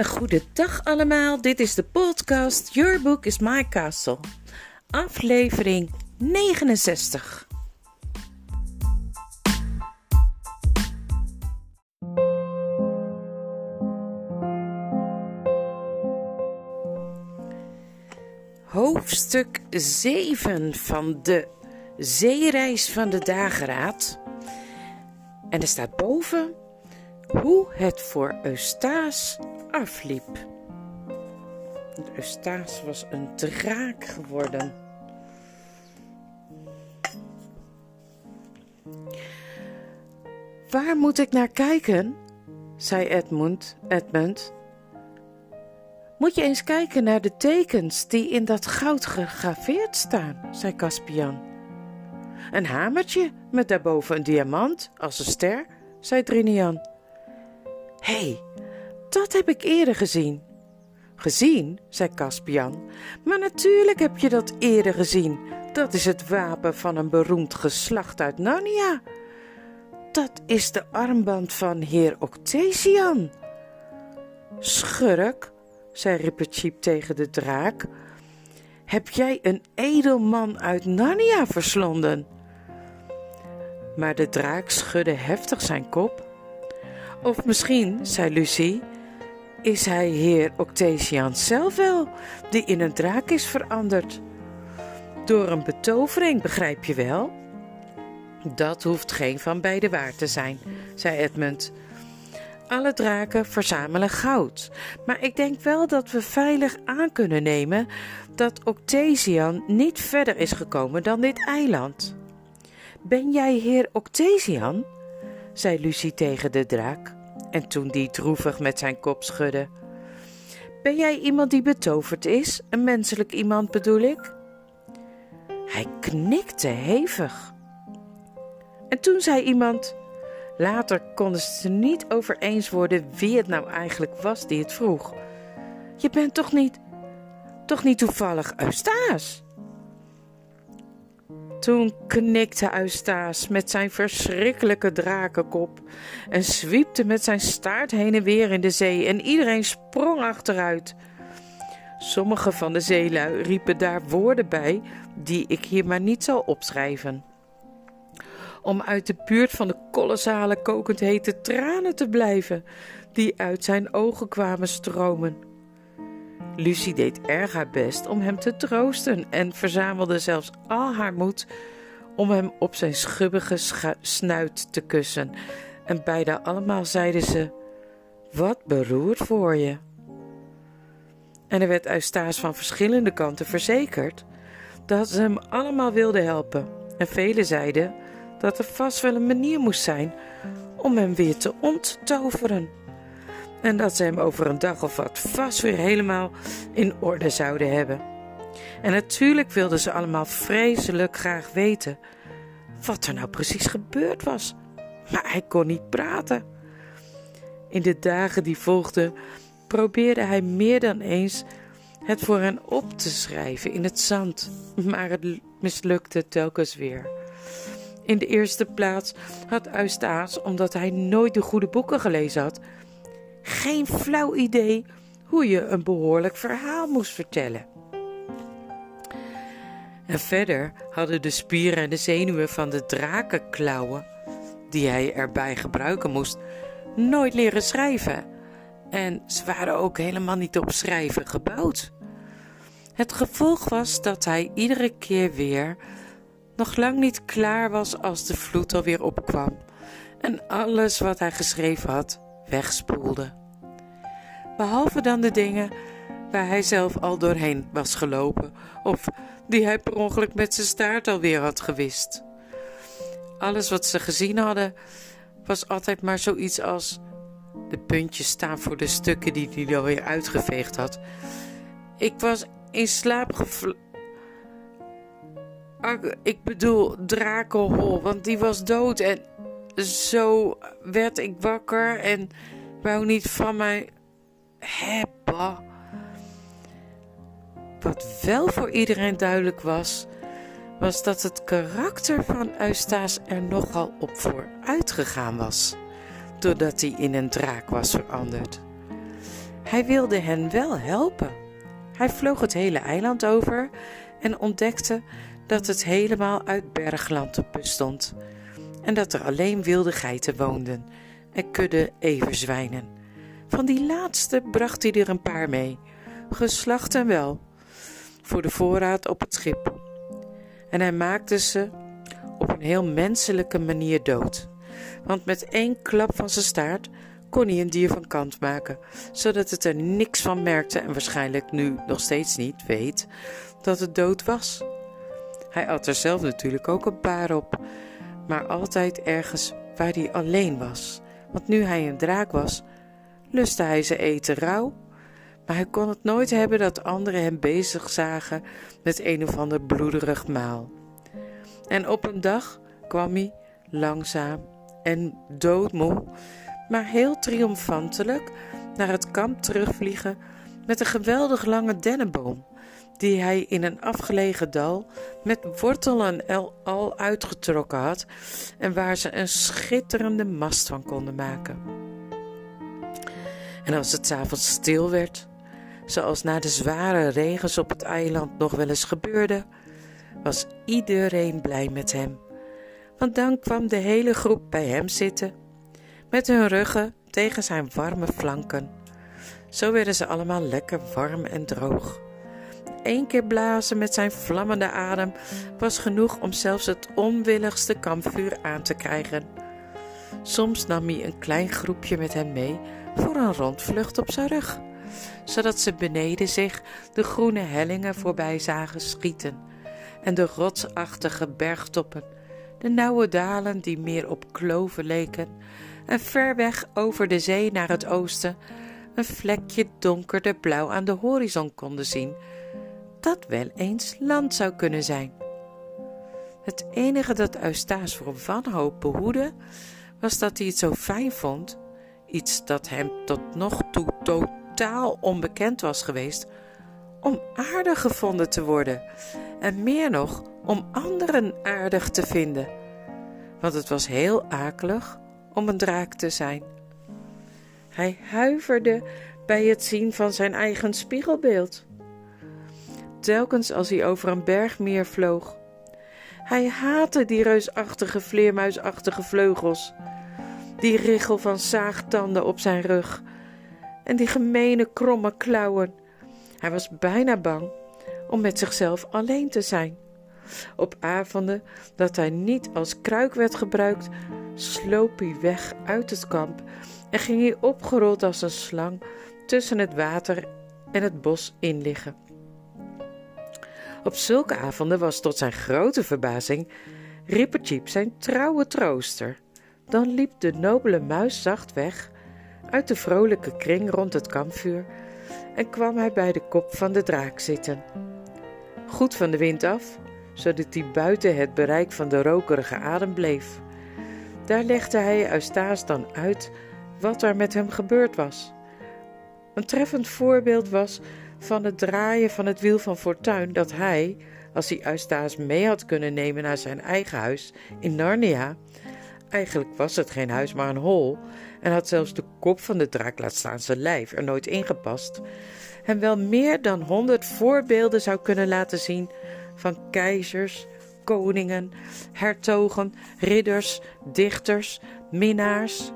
Een goede dag allemaal. Dit is de podcast Your Book is My Castle. Aflevering 69. Hoofdstuk 7 van de Zeereis van de Dageraad. En er staat boven hoe het voor Eustace afliep. Eustace was een draak geworden. Waar moet ik naar kijken? zei Edmund. Edmund. Moet je eens kijken naar de tekens die in dat goud gegraveerd staan, zei Caspian. Een hamertje met daarboven een diamant als een ster, zei Drinian. Hé, hey, dat heb ik eerder gezien. Gezien, zei Caspian. Maar natuurlijk heb je dat eerder gezien. Dat is het wapen van een beroemd geslacht uit Narnia. Dat is de armband van heer Octesian. Schurk, zei Rippercheap tegen de draak. Heb jij een edelman uit Narnia verslonden? Maar de draak schudde heftig zijn kop. Of misschien, zei Lucie, is hij heer Octesian zelf wel, die in een draak is veranderd. Door een betovering, begrijp je wel? Dat hoeft geen van beide waar te zijn, zei Edmund. Alle draken verzamelen goud, maar ik denk wel dat we veilig aan kunnen nemen dat Octesian niet verder is gekomen dan dit eiland. Ben jij heer Octesian? zei Lucie tegen de draak. En toen die droevig met zijn kop schudde. Ben jij iemand die betoverd is? Een menselijk iemand bedoel ik? Hij knikte hevig. En toen zei iemand. Later konden ze niet over eens worden wie het nou eigenlijk was die het vroeg. Je bent toch niet, toch niet toevallig Eustace? Toen knikte Eustace met zijn verschrikkelijke drakenkop en zwiepte met zijn staart heen en weer in de zee en iedereen sprong achteruit. Sommige van de zeelui riepen daar woorden bij die ik hier maar niet zal opschrijven. Om uit de buurt van de kolossale kokend hete tranen te blijven die uit zijn ogen kwamen stromen. Lucie deed erg haar best om hem te troosten en verzamelde zelfs al haar moed om hem op zijn schubbige snuit te kussen. En bijna allemaal zeiden ze: Wat beroerd voor je. En er werd Eustace van verschillende kanten verzekerd dat ze hem allemaal wilden helpen. En velen zeiden dat er vast wel een manier moest zijn om hem weer te onttoveren en dat ze hem over een dag of wat vast weer helemaal in orde zouden hebben. En natuurlijk wilden ze allemaal vreselijk graag weten wat er nou precies gebeurd was, maar hij kon niet praten. In de dagen die volgden probeerde hij meer dan eens het voor hen op te schrijven in het zand, maar het mislukte telkens weer. In de eerste plaats had Eustace, omdat hij nooit de goede boeken gelezen had, geen flauw idee hoe je een behoorlijk verhaal moest vertellen. En verder hadden de spieren en de zenuwen van de drakenklauwen, die hij erbij gebruiken moest, nooit leren schrijven. En ze waren ook helemaal niet op schrijven gebouwd. Het gevolg was dat hij iedere keer weer nog lang niet klaar was als de vloed alweer opkwam en alles wat hij geschreven had wegspoelde. Behalve dan de dingen waar hij zelf al doorheen was gelopen of die hij per ongeluk met zijn staart alweer had gewist. Alles wat ze gezien hadden was altijd maar zoiets als de puntjes staan voor de stukken die hij alweer uitgeveegd had. Ik was in slaap gevl... Ik bedoel Drakenhol, want die was dood en zo werd ik wakker en wou niet van mij hebben. Wat wel voor iedereen duidelijk was, was dat het karakter van Eustace er nogal op vooruit gegaan was, doordat hij in een draak was veranderd. Hij wilde hen wel helpen. Hij vloog het hele eiland over en ontdekte dat het helemaal uit bergland bestond en dat er alleen wilde geiten woonden en kudde everzwijnen. Van die laatste bracht hij er een paar mee, geslacht en wel, voor de voorraad op het schip. En hij maakte ze op een heel menselijke manier dood. Want met één klap van zijn staart kon hij een dier van kant maken, zodat het er niks van merkte en waarschijnlijk nu nog steeds niet weet dat het dood was. Hij at er zelf natuurlijk ook een paar op, maar altijd ergens waar hij alleen was. Want nu hij een draak was, lustte hij ze eten rauw, maar hij kon het nooit hebben dat anderen hem bezig zagen met een of ander bloederig maal. En op een dag kwam hij langzaam en doodmoe, maar heel triomfantelijk naar het kamp terugvliegen met een geweldig lange dennenboom die hij in een afgelegen dal met wortel en al uitgetrokken had en waar ze een schitterende mast van konden maken. En als het avonds stil werd, zoals na de zware regens op het eiland nog wel eens gebeurde, was iedereen blij met hem. Want dan kwam de hele groep bij hem zitten, met hun ruggen tegen zijn warme flanken. Zo werden ze allemaal lekker warm en droog. Eén keer blazen met zijn vlammende adem was genoeg om zelfs het onwilligste kampvuur aan te krijgen. Soms nam hij een klein groepje met hem mee voor een rondvlucht op zijn rug, zodat ze beneden zich de groene hellingen voorbij zagen schieten en de rotsachtige bergtoppen, de nauwe dalen die meer op kloven leken, en ver weg over de zee naar het oosten een vlekje donkerder blauw aan de horizon konden zien dat wel eens land zou kunnen zijn. Het enige dat Eustace voor wanhoop behoedde, was dat hij het zo fijn vond, iets dat hem tot nog toe totaal onbekend was geweest, om aardig gevonden te worden en meer nog om anderen aardig te vinden. Want het was heel akelig om een draak te zijn. Hij huiverde bij het zien van zijn eigen spiegelbeeld telkens als hij over een bergmeer vloog. Hij haatte die reusachtige vleermuisachtige vleugels, die richel van zaagtanden op zijn rug en die gemene kromme klauwen. Hij was bijna bang om met zichzelf alleen te zijn. Op avonden dat hij niet als kruik werd gebruikt, sloop hij weg uit het kamp en ging hij opgerold als een slang tussen het water en het bos in liggen. Op zulke avonden was tot zijn grote verbazing Rippertjeep zijn trouwe trooster. Dan liep de nobele muis zacht weg uit de vrolijke kring rond het kampvuur en kwam hij bij de kop van de draak zitten. Goed van de wind af, zodat hij buiten het bereik van de rokerige adem bleef. Daar legde hij Eustace dan uit wat er met hem gebeurd was. Een treffend voorbeeld was van het draaien van het wiel van fortuin dat hij, als hij Eustace mee had kunnen nemen naar zijn eigen huis in Narnia, eigenlijk was het geen huis maar een hol, en had zelfs de kop van de draak, laat staan zijn lijf, er nooit ingepast, hem wel meer dan honderd voorbeelden zou kunnen laten zien van keizers, koningen, hertogen, ridders, dichters, minnaars,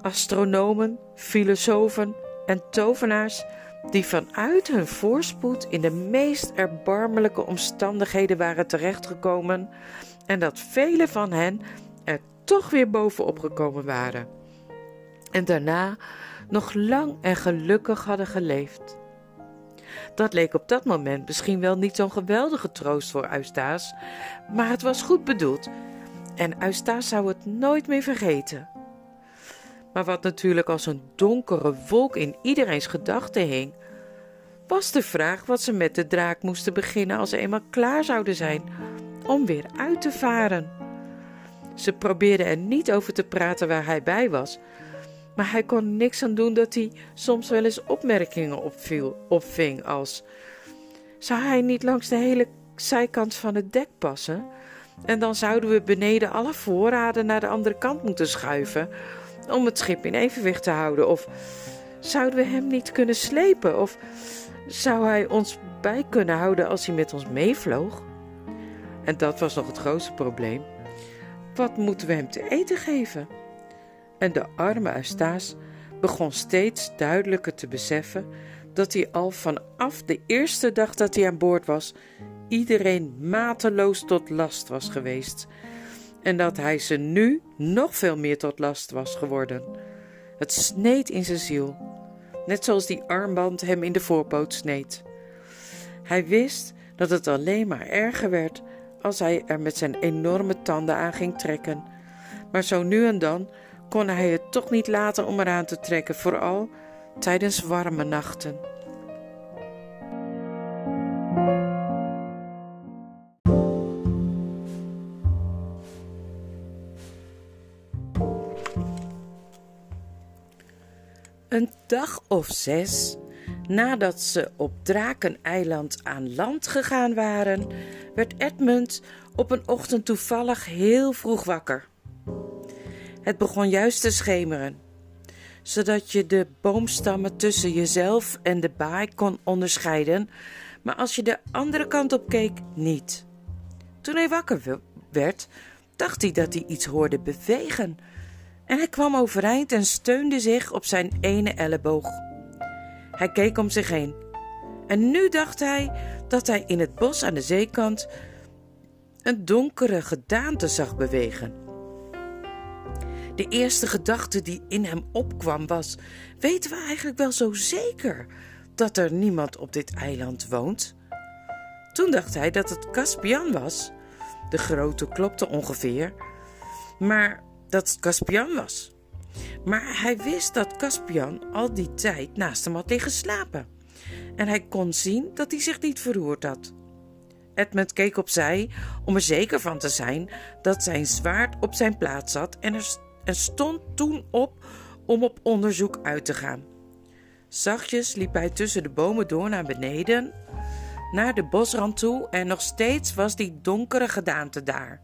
astronomen, filosofen, en tovenaars die vanuit hun voorspoed in de meest erbarmelijke omstandigheden waren terechtgekomen en dat vele van hen er toch weer bovenop gekomen waren en daarna nog lang en gelukkig hadden geleefd. Dat leek op dat moment misschien wel niet zo'n geweldige troost voor Eustace, maar het was goed bedoeld en Eustace zou het nooit meer vergeten. Maar wat natuurlijk als een donkere wolk in iedereens gedachten hing, was de vraag wat ze met de draak moesten beginnen als ze eenmaal klaar zouden zijn om weer uit te varen. Ze probeerden er niet over te praten waar hij bij was, maar hij kon niks aan doen dat hij soms wel eens opmerkingen opviel, opving als: Zou hij niet langs de hele zijkant van het dek passen? En dan zouden we beneden alle voorraden naar de andere kant moeten schuiven om het schip in evenwicht te houden. Of Zouden we hem niet kunnen slepen? Of zou hij ons bij kunnen houden als hij met ons meevloog? En dat was nog het grootste probleem. Wat moeten we hem te eten geven? En de arme Eustace begon steeds duidelijker te beseffen dat hij al vanaf de eerste dag dat hij aan boord was, iedereen mateloos tot last was geweest. En dat hij ze nu nog veel meer tot last was geworden. Het sneed in zijn ziel, net zoals die armband hem in de voorpoot sneed. Hij wist dat het alleen maar erger werd als hij er met zijn enorme tanden aan ging trekken. Maar zo nu en dan kon hij het toch niet laten om eraan te trekken, vooral tijdens warme nachten. Een dag of zes nadat ze op Drakeneiland aan land gegaan waren, werd Edmund op een ochtend toevallig heel vroeg wakker. Het begon juist te schemeren, zodat je de boomstammen tussen jezelf en de baai kon onderscheiden, maar als je de andere kant op keek, niet. Toen hij wakker werd, dacht hij dat hij iets hoorde bewegen. En hij kwam overeind en steunde zich op zijn ene elleboog. Hij keek om zich heen. En nu dacht hij dat hij in het bos aan de zeekant een donkere gedaante zag bewegen. De eerste gedachte die in hem opkwam was: weten we eigenlijk wel zo zeker dat er niemand op dit eiland woont? Toen dacht hij dat het Caspian was. De grote klopte ongeveer, maar dat het Caspian was. Maar hij wist dat Caspian al die tijd naast hem had liggen slapen. En hij kon zien dat hij zich niet verroerd had. Edmund keek opzij om er zeker van te zijn dat zijn zwaard op zijn plaats zat en er stond toen op om op onderzoek uit te gaan. Zachtjes liep hij tussen de bomen door naar beneden, naar de bosrand toe en nog steeds was die donkere gedaante daar.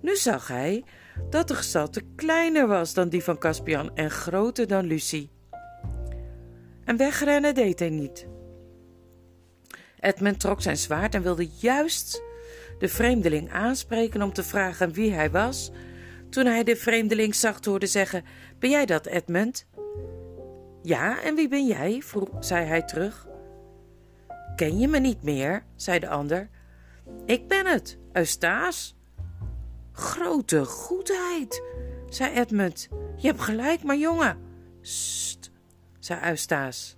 Nu zag hij dat de gestalte kleiner was dan die van Caspian en groter dan Lucie. En wegrennen deed hij niet. Edmund trok zijn zwaard en wilde juist de vreemdeling aanspreken om te vragen wie hij was, toen hij de vreemdeling zacht hoorde zeggen: Ben jij dat, Edmund? Ja, en wie ben jij? vroeg, zei hij terug. Ken je me niet meer? zei de ander. Ik ben het, Eustace. Grote goedheid, zei Edmund. Je hebt gelijk, maar jongen. Sst, zei Eustace.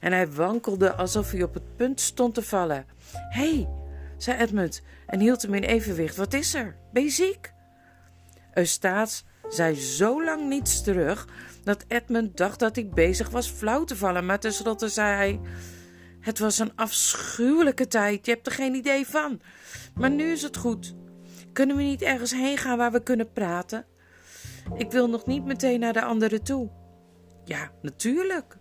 En hij wankelde alsof hij op het punt stond te vallen. Hé, hey, zei Edmund en hield hem in evenwicht. Wat is er? Ben je ziek? Eustace zei zo lang niets terug dat Edmund dacht dat hij bezig was flauw te vallen, maar tenslotte zei hij: Het was een afschuwelijke tijd, je hebt er geen idee van. Maar nu is het goed. Kunnen we niet ergens heen gaan waar we kunnen praten? Ik wil nog niet meteen naar de anderen toe. Ja, natuurlijk.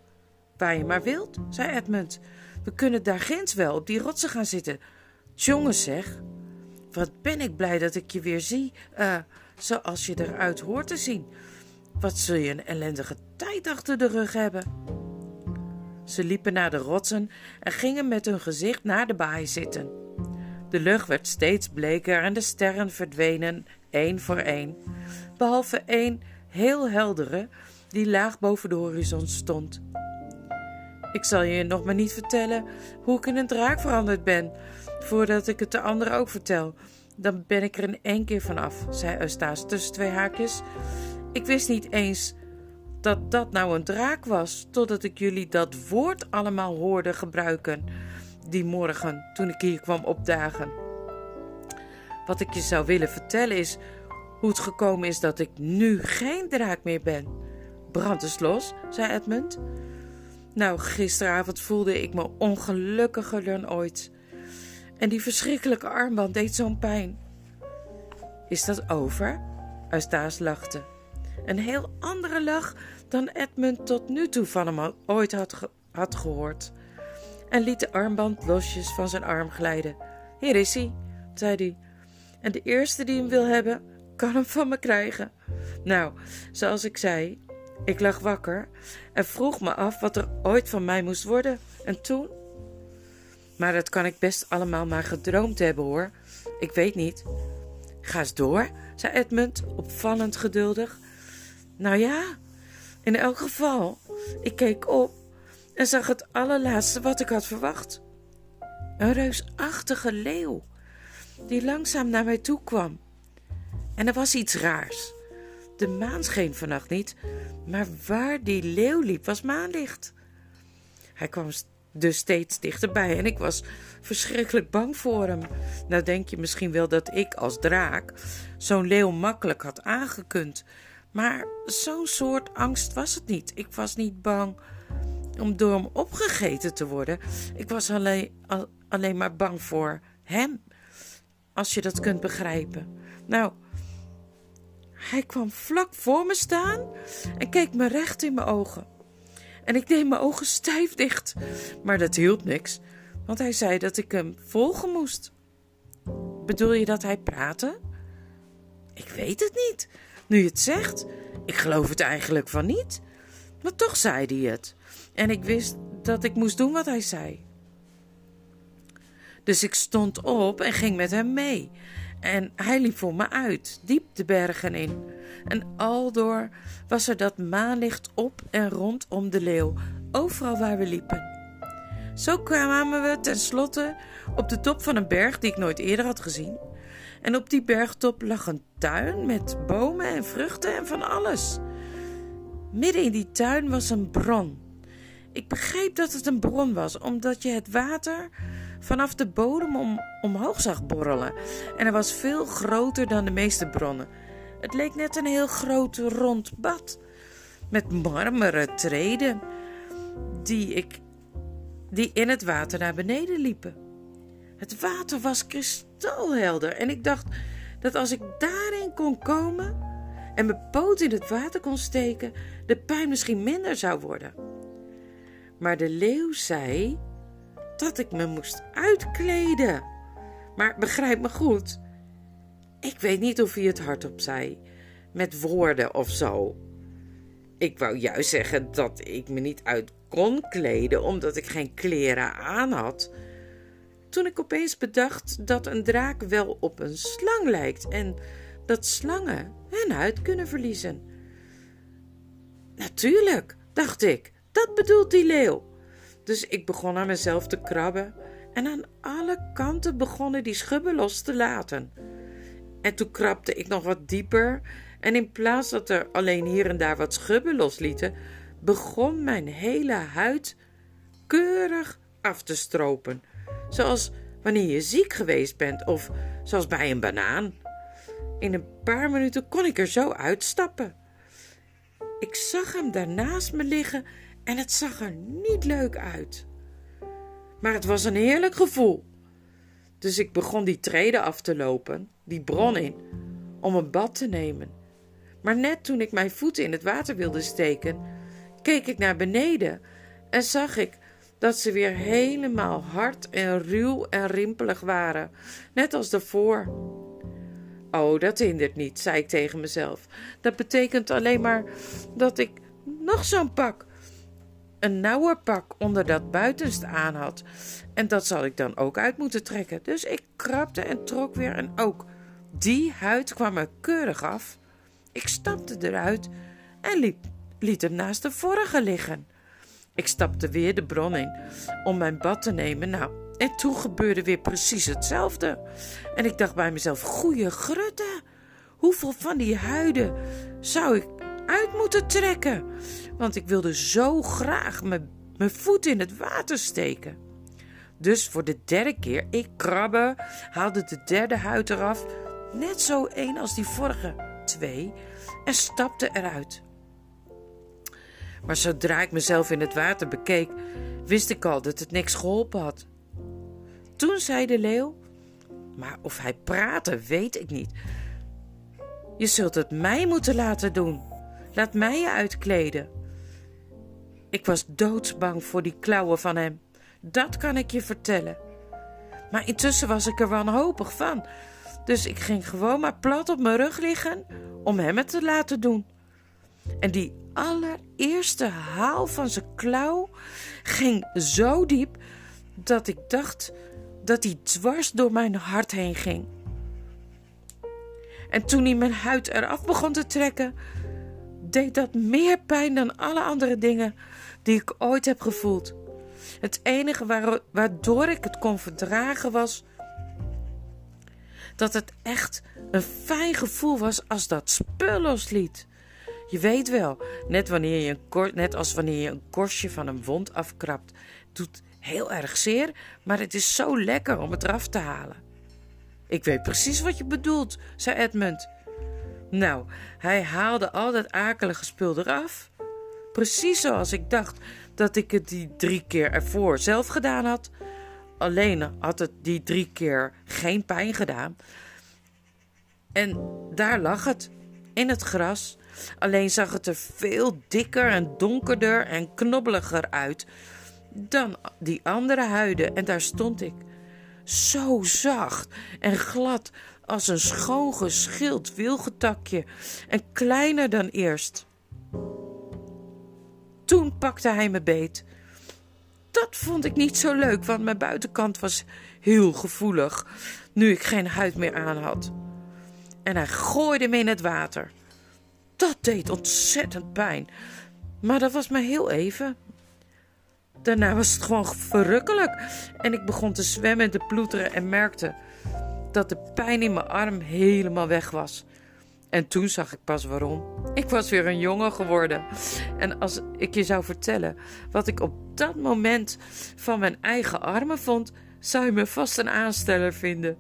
Waar je maar wilt, zei Edmund. We kunnen daar ginds wel op die rotsen gaan zitten. Jongens, zeg. Wat ben ik blij dat ik je weer zie. Uh, zoals je eruit hoort te zien. Wat zul je een ellendige tijd achter de rug hebben? Ze liepen naar de rotsen en gingen met hun gezicht naar de baai zitten. De lucht werd steeds bleker en de sterren verdwenen één voor één, behalve één heel heldere die laag boven de horizon stond. Ik zal je nog maar niet vertellen hoe ik in een draak veranderd ben, voordat ik het de anderen ook vertel, dan ben ik er in één keer vanaf, zei Eustace tussen twee haakjes. Ik wist niet eens dat dat nou een draak was, totdat ik jullie dat woord allemaal hoorde gebruiken die morgen toen ik hier kwam opdagen. Wat ik je zou willen vertellen is hoe het gekomen is dat ik nu geen draak meer ben. Brand is los, zei Edmund. Nou, gisteravond voelde ik me ongelukkiger dan ooit. En die verschrikkelijke armband deed zo'n pijn. Is dat over? Eustace lachte. Een heel andere lach dan Edmund tot nu toe van hem ooit had, had gehoord. En liet de armband losjes van zijn arm glijden. Hier is hij, zei hij. En de eerste die hem wil hebben, kan hem van me krijgen. Nou, zoals ik zei, Ik lag wakker en vroeg me af wat er ooit van mij moest worden. En toen? Maar dat kan ik best allemaal maar gedroomd hebben hoor. Ik weet niet. Ga eens door, zei Edmund, opvallend geduldig. Nou ja, in elk geval, ik keek op en zag het allerlaatste wat ik had verwacht. Een reusachtige leeuw, die langzaam naar mij toe kwam. En er was iets raars. De maan scheen vannacht niet, maar waar die leeuw liep was maanlicht. Hij kwam dus steeds dichterbij en ik was verschrikkelijk bang voor hem. Nou denk je misschien wel dat ik als draak zo'n leeuw makkelijk had aangekund. Maar zo'n soort angst was het niet. Ik was niet bang om door hem opgegeten te worden. Ik was alleen, alleen maar bang voor hem. Als je dat kunt begrijpen. Nou, hij kwam vlak voor me staan en keek me recht in mijn ogen. En ik deed mijn ogen stijf dicht. Maar dat hielp niks, want hij zei dat ik hem volgen moest. Bedoel je dat hij praatte? Ik weet het niet. Nu je het zegt, ik geloof het eigenlijk van niet. Maar toch zei hij het. En ik wist dat ik moest doen wat hij zei. Dus ik stond op en ging met hem mee. En hij liep voor me uit, diep de bergen in. En aldoor was er dat maanlicht op en rondom de leeuw, overal waar we liepen. Zo kwamen we tenslotte op de top van een berg die ik nooit eerder had gezien. En op die bergtop lag een tuin met bomen en vruchten en van alles. Midden in die tuin was een bron. Ik begreep dat het een bron was, omdat je het water vanaf de bodem om, omhoog zag borrelen. En hij was veel groter dan de meeste bronnen. Het leek net een heel groot rond bad met marmeren treden die, ik, die in het water naar beneden liepen. Het water was kristalhelder en ik dacht dat als ik daarin kon komen en mijn poot in het water kon steken, de pijn misschien minder zou worden. Maar de leeuw zei dat ik me moest uitkleden. Maar begrijp me goed, ik weet niet of hij het hardop zei, met woorden of zo. Ik wou juist zeggen dat ik me niet uit kon kleden omdat ik geen kleren aan had. Toen ik opeens bedacht dat een draak wel op een slang lijkt en dat slangen hun huid kunnen verliezen. Natuurlijk, dacht ik, dat bedoelt die leeuw. Dus ik begon aan mezelf te krabben en aan alle kanten begonnen die schubben los te laten. En toen krabde ik nog wat dieper en in plaats dat er alleen hier en daar wat schubben loslieten, begon mijn hele huid keurig af te stropen. Zoals wanneer je ziek geweest bent of zoals bij een banaan. In een paar minuten kon ik er zo uitstappen. Ik zag hem daarnaast me liggen en het zag er niet leuk uit. Maar het was een heerlijk gevoel. Dus ik begon die treden af te lopen, die bron in, om een bad te nemen. Maar net toen ik mijn voeten in het water wilde steken, keek ik naar beneden en zag ik dat ze weer helemaal hard en ruw en rimpelig waren, net als daarvoor. Oh, dat hindert niet, zei ik tegen mezelf. Dat betekent alleen maar dat ik nog zo'n pak, een nauwer pak onder dat buitenste aan had. En dat zal ik dan ook uit moeten trekken. Dus ik krabde en trok weer en ook die huid kwam er keurig af. Ik stapte eruit en liep, liet hem naast de vorige liggen. Ik stapte weer de bron in om mijn bad te nemen. Nou, en toen gebeurde weer precies hetzelfde. En ik dacht bij mezelf: goeie grutte, hoeveel van die huiden zou ik uit moeten trekken? Want ik wilde zo graag mijn, voet in het water steken. Dus voor de derde keer, ik krabbe, haalde de derde huid eraf, net zo één als die vorige twee, en stapte eruit. Maar zodra ik mezelf in het water bekeek, wist ik al dat het niks geholpen had. Toen zei de leeuw, maar of hij praatte, weet ik niet. Je zult het mij moeten laten doen. Laat mij je uitkleden. Ik was doodsbang voor die klauwen van hem. Dat kan ik je vertellen. Maar intussen was ik er wanhopig van. Dus ik ging gewoon maar plat op mijn rug liggen om hem het te laten doen. En die allereerste haal van zijn klauw ging zo diep dat ik dacht dat hij dwars door mijn hart heen ging. En toen hij mijn huid eraf begon te trekken, deed dat meer pijn dan alle andere dingen die ik ooit heb gevoeld. Het enige waardoor ik het kon verdragen was dat het echt een fijn gevoel was als dat spul losliet. Je weet wel, net, wanneer je een net als wanneer je een korstje van een wond afkrapt, doet heel erg zeer, maar het is zo lekker om het eraf te halen. Ik weet precies wat je bedoelt, zei Edmund. Nou, hij haalde al dat akelige spul eraf. Precies zoals ik dacht dat ik het die drie keer ervoor zelf gedaan had. Alleen had het die drie keer geen pijn gedaan. En daar lag het, in het gras. Alleen zag het er veel dikker en donkerder en knobbeliger uit dan die andere huiden. En daar stond ik, zo zacht en glad als een schoon geschild wilgetakje en kleiner dan eerst. Toen pakte hij me beet. Dat vond ik niet zo leuk, want mijn buitenkant was heel gevoelig, nu ik geen huid meer aan had. En hij gooide me in het water. Dat deed ontzettend pijn, maar dat was maar heel even. Daarna was het gewoon verrukkelijk en ik begon te zwemmen en te ploeteren en merkte dat de pijn in mijn arm helemaal weg was. En toen zag ik pas waarom. Ik was weer een jongen geworden. En als ik je zou vertellen wat ik op dat moment van mijn eigen armen vond, zou je me vast een aansteller vinden.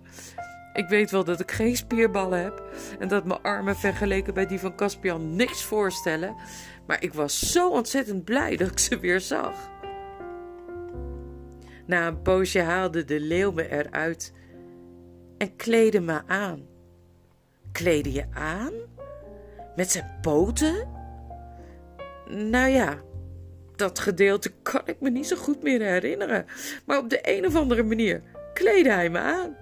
Ik weet wel dat ik geen spierballen heb en dat mijn armen vergeleken bij die van Caspian niks voorstellen, maar ik was zo ontzettend blij dat ik ze weer zag. Na een poosje haalde de leeuw me eruit en kleedde me aan. Kleedde je aan? Met zijn poten? Nou ja, dat gedeelte kan ik me niet zo goed meer herinneren. Maar op de een of andere manier kleedde hij me aan.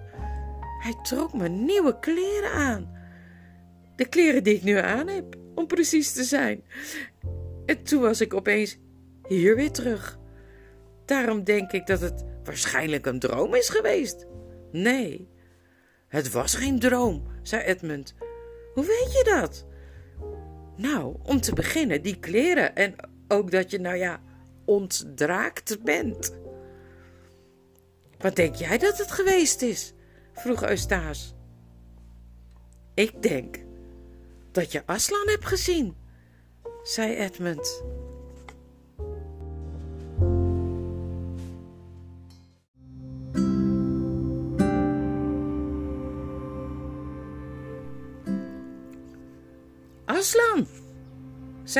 Hij trok me nieuwe kleren aan. De kleren die ik nu aan heb, om precies te zijn. En toen was ik opeens hier weer terug. Daarom denk ik dat het waarschijnlijk een droom is geweest. Nee, het was geen droom, zei Edmund. Hoe weet je dat? Nou, om te beginnen, die kleren en ook dat je, nou ja, ontdraakt bent. Wat denk jij dat het geweest is? vroeg Eustace. Ik denk dat je Aslan hebt gezien, zei Edmund.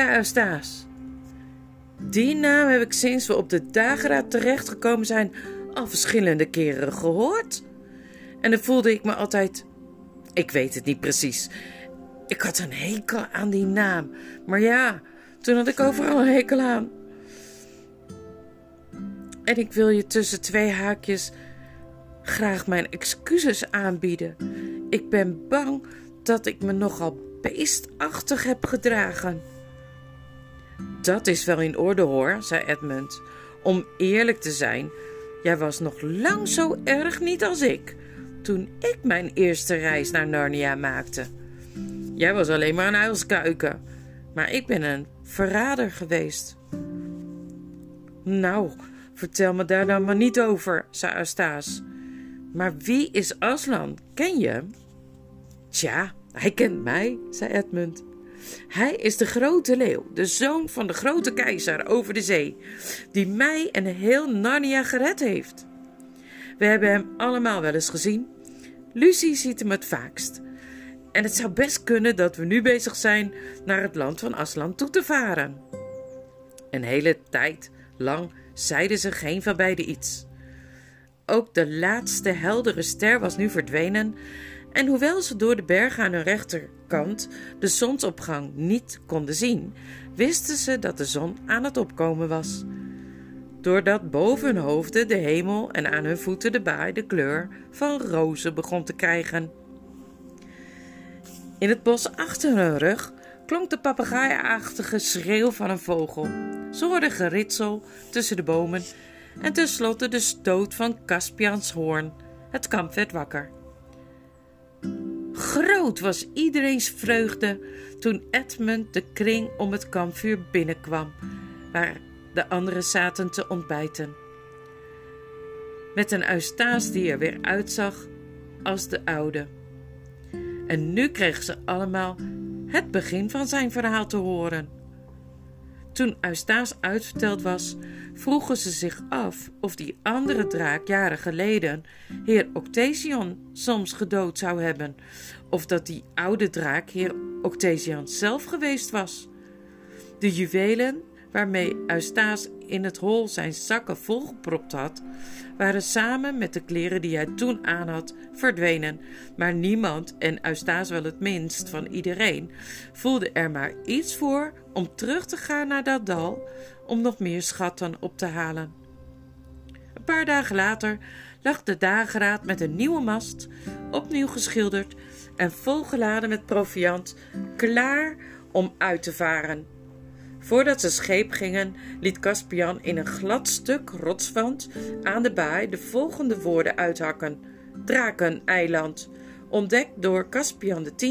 Eustace. Die naam heb ik sinds we op de dageraad terechtgekomen zijn al verschillende keren gehoord. En dan voelde ik me altijd. Ik weet het niet precies. Ik had een hekel aan die naam. Maar ja, toen had ik overal een hekel aan. En ik wil je tussen twee haakjes graag mijn excuses aanbieden. Ik ben bang dat ik me nogal beestachtig heb gedragen. Dat is wel in orde hoor, zei Edmund. Om eerlijk te zijn, jij was nog lang zo erg niet als ik toen ik mijn eerste reis naar Narnia maakte. Jij was alleen maar een uilskuiken, maar ik ben een verrader geweest. Nou, vertel me daar dan maar niet over, zei Eustace. Maar wie is Aslan? Ken je? Tja, hij kent mij, zei Edmund. Hij is de grote leeuw, de zoon van de grote keizer over de zee, die mij en heel Narnia gered heeft. We hebben hem allemaal wel eens gezien. Lucie ziet hem het vaakst. En het zou best kunnen dat we nu bezig zijn naar het land van Aslan toe te varen. Een hele tijd lang zeiden ze geen van beiden iets. Ook de laatste heldere ster was nu verdwenen en hoewel ze door de bergen aan hun rechterkant de zonsopgang niet konden zien, wisten ze dat de zon aan het opkomen was. Doordat boven hun hoofden de hemel en aan hun voeten de baai de kleur van rozen begon te krijgen. In het bos achter hun rug klonk de papegaaiachtige schreeuw van een vogel. Ze hoorden geritsel tussen de bomen en tenslotte de stoot van Caspians hoorn. Het kamp werd wakker. Groot was iedereen's vreugde toen Edmund de kring om het kampvuur binnenkwam, waar de anderen zaten te ontbijten. Met een Eustace die er weer uitzag als de oude. En nu kregen ze allemaal het begin van zijn verhaal te horen. Toen Eustace uitverteld was, vroegen ze zich af of die andere draak jaren geleden heer Octasion soms gedood zou hebben, of dat die oude draak heer Octasion zelf geweest was. De juwelen waarmee Eustace in het hol zijn zakken volgepropt had, waren samen met de kleren die hij toen aan had verdwenen. Maar niemand, en Eustace wel het minst van iedereen, voelde er maar iets voor om terug te gaan naar dat dal om nog meer schatten op te halen. Een paar dagen later lag de dageraad met een nieuwe mast, opnieuw geschilderd en volgeladen met proviand, klaar om uit te varen. Voordat ze scheep gingen, liet Caspian in een glad stuk rotswand aan de baai de volgende woorden uithakken: Drakeneiland, ontdekt door Caspian X,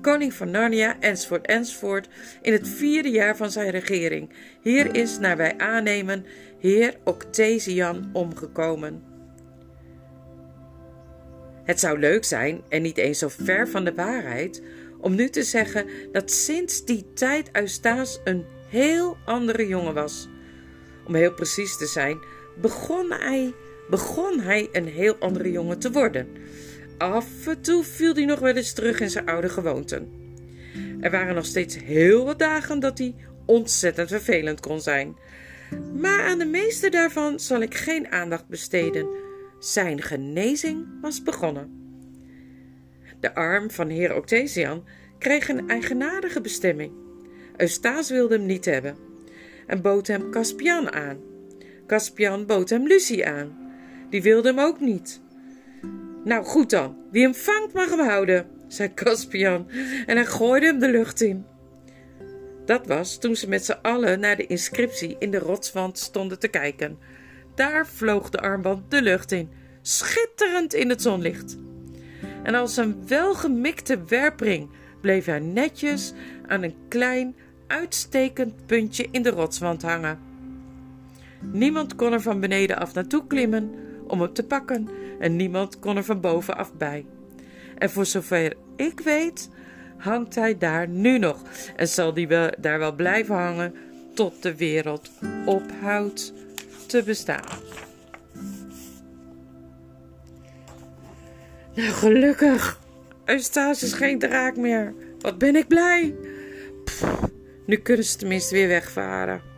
koning van Narnia, enzovoort, enzovoort, in het vierde jaar van zijn regering. Hier is, naar wij aannemen, heer Octesian omgekomen. Het zou leuk zijn, en niet eens zo ver van de waarheid, om nu te zeggen dat sinds die tijd Eustace een heel andere jongen was. Om heel precies te zijn, begon hij, begon hij een heel andere jongen te worden. Af en toe viel hij nog wel eens terug in zijn oude gewoonten. Er waren nog steeds heel wat dagen dat hij ontzettend vervelend kon zijn. Maar aan de meeste daarvan zal ik geen aandacht besteden. Zijn genezing was begonnen. De arm van heer Octesian kreeg een eigenaardige bestemming. Eustace wilde hem niet hebben en bood hem Caspian aan. Caspian bood hem Lucie aan. Die wilde hem ook niet. Nou goed dan, wie hem vangt mag hem houden, zei Caspian en hij gooide hem de lucht in. Dat was toen ze met z'n allen naar de inscriptie in de rotswand stonden te kijken. Daar vloog de armband de lucht in, schitterend in het zonlicht. En als een welgemikte werpring bleef hij netjes aan een klein, uitstekend puntje in de rotswand hangen. Niemand kon er van beneden af naartoe klimmen om het te pakken en niemand kon er van bovenaf bij. En voor zover ik weet, hangt hij daar nu nog en zal die wel, daar wel blijven hangen tot de wereld ophoudt te bestaan. Nou, gelukkig. Is geen draak meer. Wat ben ik blij. nu kunnen ze tenminste weer wegvaren.